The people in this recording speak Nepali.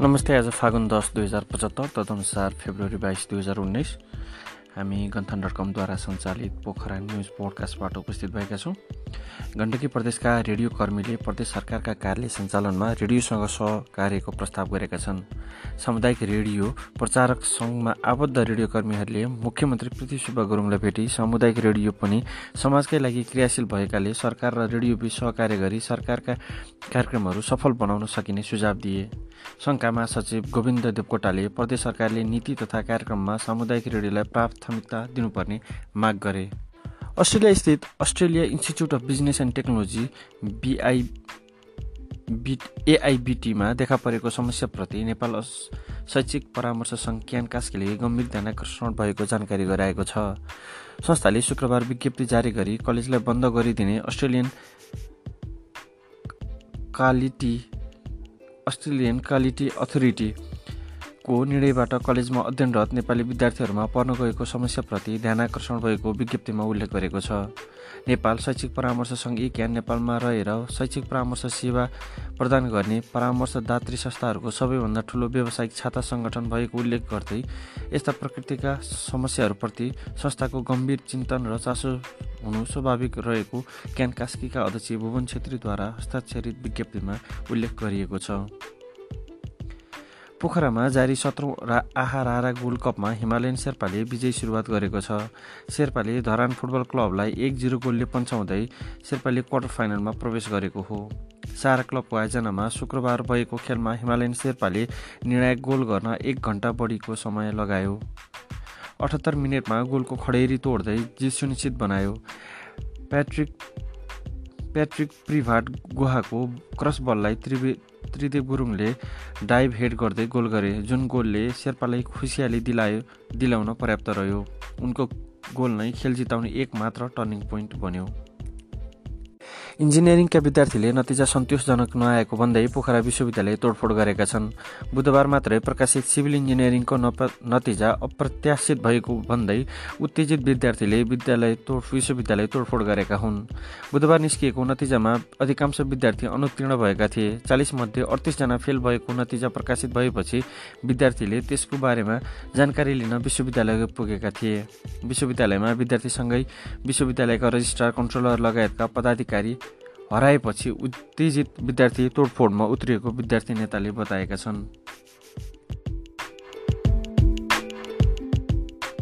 नमस्ते आज फागुन दस दुई हजार पचहत्तर तदनुसार फेब्रुअरी बाइस दुई हजार उन्नाइस। हामी गन्थन डट कमद्वारा सञ्चालित पोखरा न्युज पोडकास्टबाट उपस्थित भएका छौँ। गण्डकी प्रदेशका रेडियो कर्मीले प्रदेश सरकारका कार्यालय सञ्चालनमा रेडियोसँग सहकार्यको प्रस्ताव गरेका छन्। सामुदायिक रेडियो प्रचारक सङ्घमा आबद्ध रेडियो कर्मीहरूले मुख्यमन्त्री पृथ्वी सुब्बा गुरुङलाई भेटी सामुदायिक रेडियो पनि समाजकै लागि क्रियाशील भएकाले सरकार र रेडियोबीच सहकार्य गरी सरकारका कार्यक्रमहरू सफल बनाउन सकिने सुझाव दिए। सङ्घका महासचिव गोविन्द देवकोटाले प्रदेश सरकारले नीति तथा कार्यक्रममा सामुदायिक रेडियोलाई प्राथमिकता दिनुपर्ने माग गरे। अस्ट्रेलिया स्थित Australia institute of business and technology B I B एआइबिटीमा देखा परेको समस्याप्रति नेपाल शैक्षिक परामर्श सङ्घ क्यान कास्कीले गम्भीर ध्यान आकर्षण भएको जानकारी गराएको छ। संस्थाले शुक्रबार विज्ञप्ति जारी गरी कलेजलाई बन्द गरिदिने Australian quality Australian quality authority को निर्णयबाट कलेजमा अध्ययनरत नेपाली विद्यार्थीहरूमा पर्न गएको समस्याप्रति ध्यान आकर्षण भएको विज्ञप्तिमा उल्लेख गरेको छ। नेपाल शैक्षिक परामर्श सङ्घ इक्यान नेपालमा रहेर शैक्षिक परामर्श सेवा प्रदान गर्ने परामर्शदात्री संस्थाहरूको सबैभन्दा ठुलो व्यावसायिक छाता सङ्गठन भएको उल्लेख गर्दै यस्ता प्रकृतिका समस्याहरूप्रति संस्थाको गम्भीर चिन्तन र चासो हुनु स्वाभाविक रहेको क्यान कास्कीका अध्यक्ष भुवन छेत्रीद्वारा हस्ताक्षरित विज्ञप्तिमा उल्लेख गरिएको छ। पोखरामा जारी सत्रौँ रा आहा रारा गोल्ड कपमा हिमालयन शेर्पाले विजय सुरुवात गरेको छ। शेर्पाले धरान फुटबल क्लबलाई एक जिरो गोलले पन्छाउँदै शेर्पाले क्वार्टर फाइनलमा प्रवेश गरेको हो। सारा क्लबको आयोजनामा शुक्रबार भएको खेलमा हिमालयन शेर्पाले निर्णायक गोल गर्न एक घन्टा बढीको समय लगायो। अठहत्तर मिनटमा गोलको खडेरी तोड्दै जित सुनिश्चित बनायो। प्याट्रिक प्याट्रिक प्रिभाट गुहाको क्रस बललाई त्रिवे त्रिदेव गुरुङले डाइभ हेड गर्दै गोल गरे जुन गोलले शेर्पालाई खुसियाली दिलायो दिलाउन पर्याप्त रह्यो। उनको गोल नै खेल जिताउने एक मात्र टर्निङ पोइन्ट बन्यो। इन्जिनियरिङका विद्यार्थीले नतिजा सन्तोषजनक नआएको भन्दै पोखरा विश्वविद्यालय तोडफोड गरेका छन्। बुधबार मात्रै प्रकाशित सिभिल इन्जिनियरिङको नतिजा अप्रत्याशित भएको भन्दै उत्तेजित विद्यार्थीले विद्यालय तोड विश्वविद्यालय तोडफोड गरेका हुन्। बुधबार निस्किएको नतिजामा अधिकांश विद्यार्थी अनुत्तीर्ण भएका थिए। चालिस मध्ये अडतिसजना फेल भएको नतिजा प्रकाशित भएपछि विद्यार्थीले त्यसको बारेमा जानकारी लिन विश्वविद्यालय पुगेका थिए। विश्वविद्यालयमा विद्यार्थीसँगै विश्वविद्यालयका रजिस्ट्रार कन्ट्रोलर लगायतका पदाधिकारी हराएपछि उत्तेजित विद्यार्थी तोडफोडमा उत्रिएको विद्यार्थी नेताले बताएका छन्।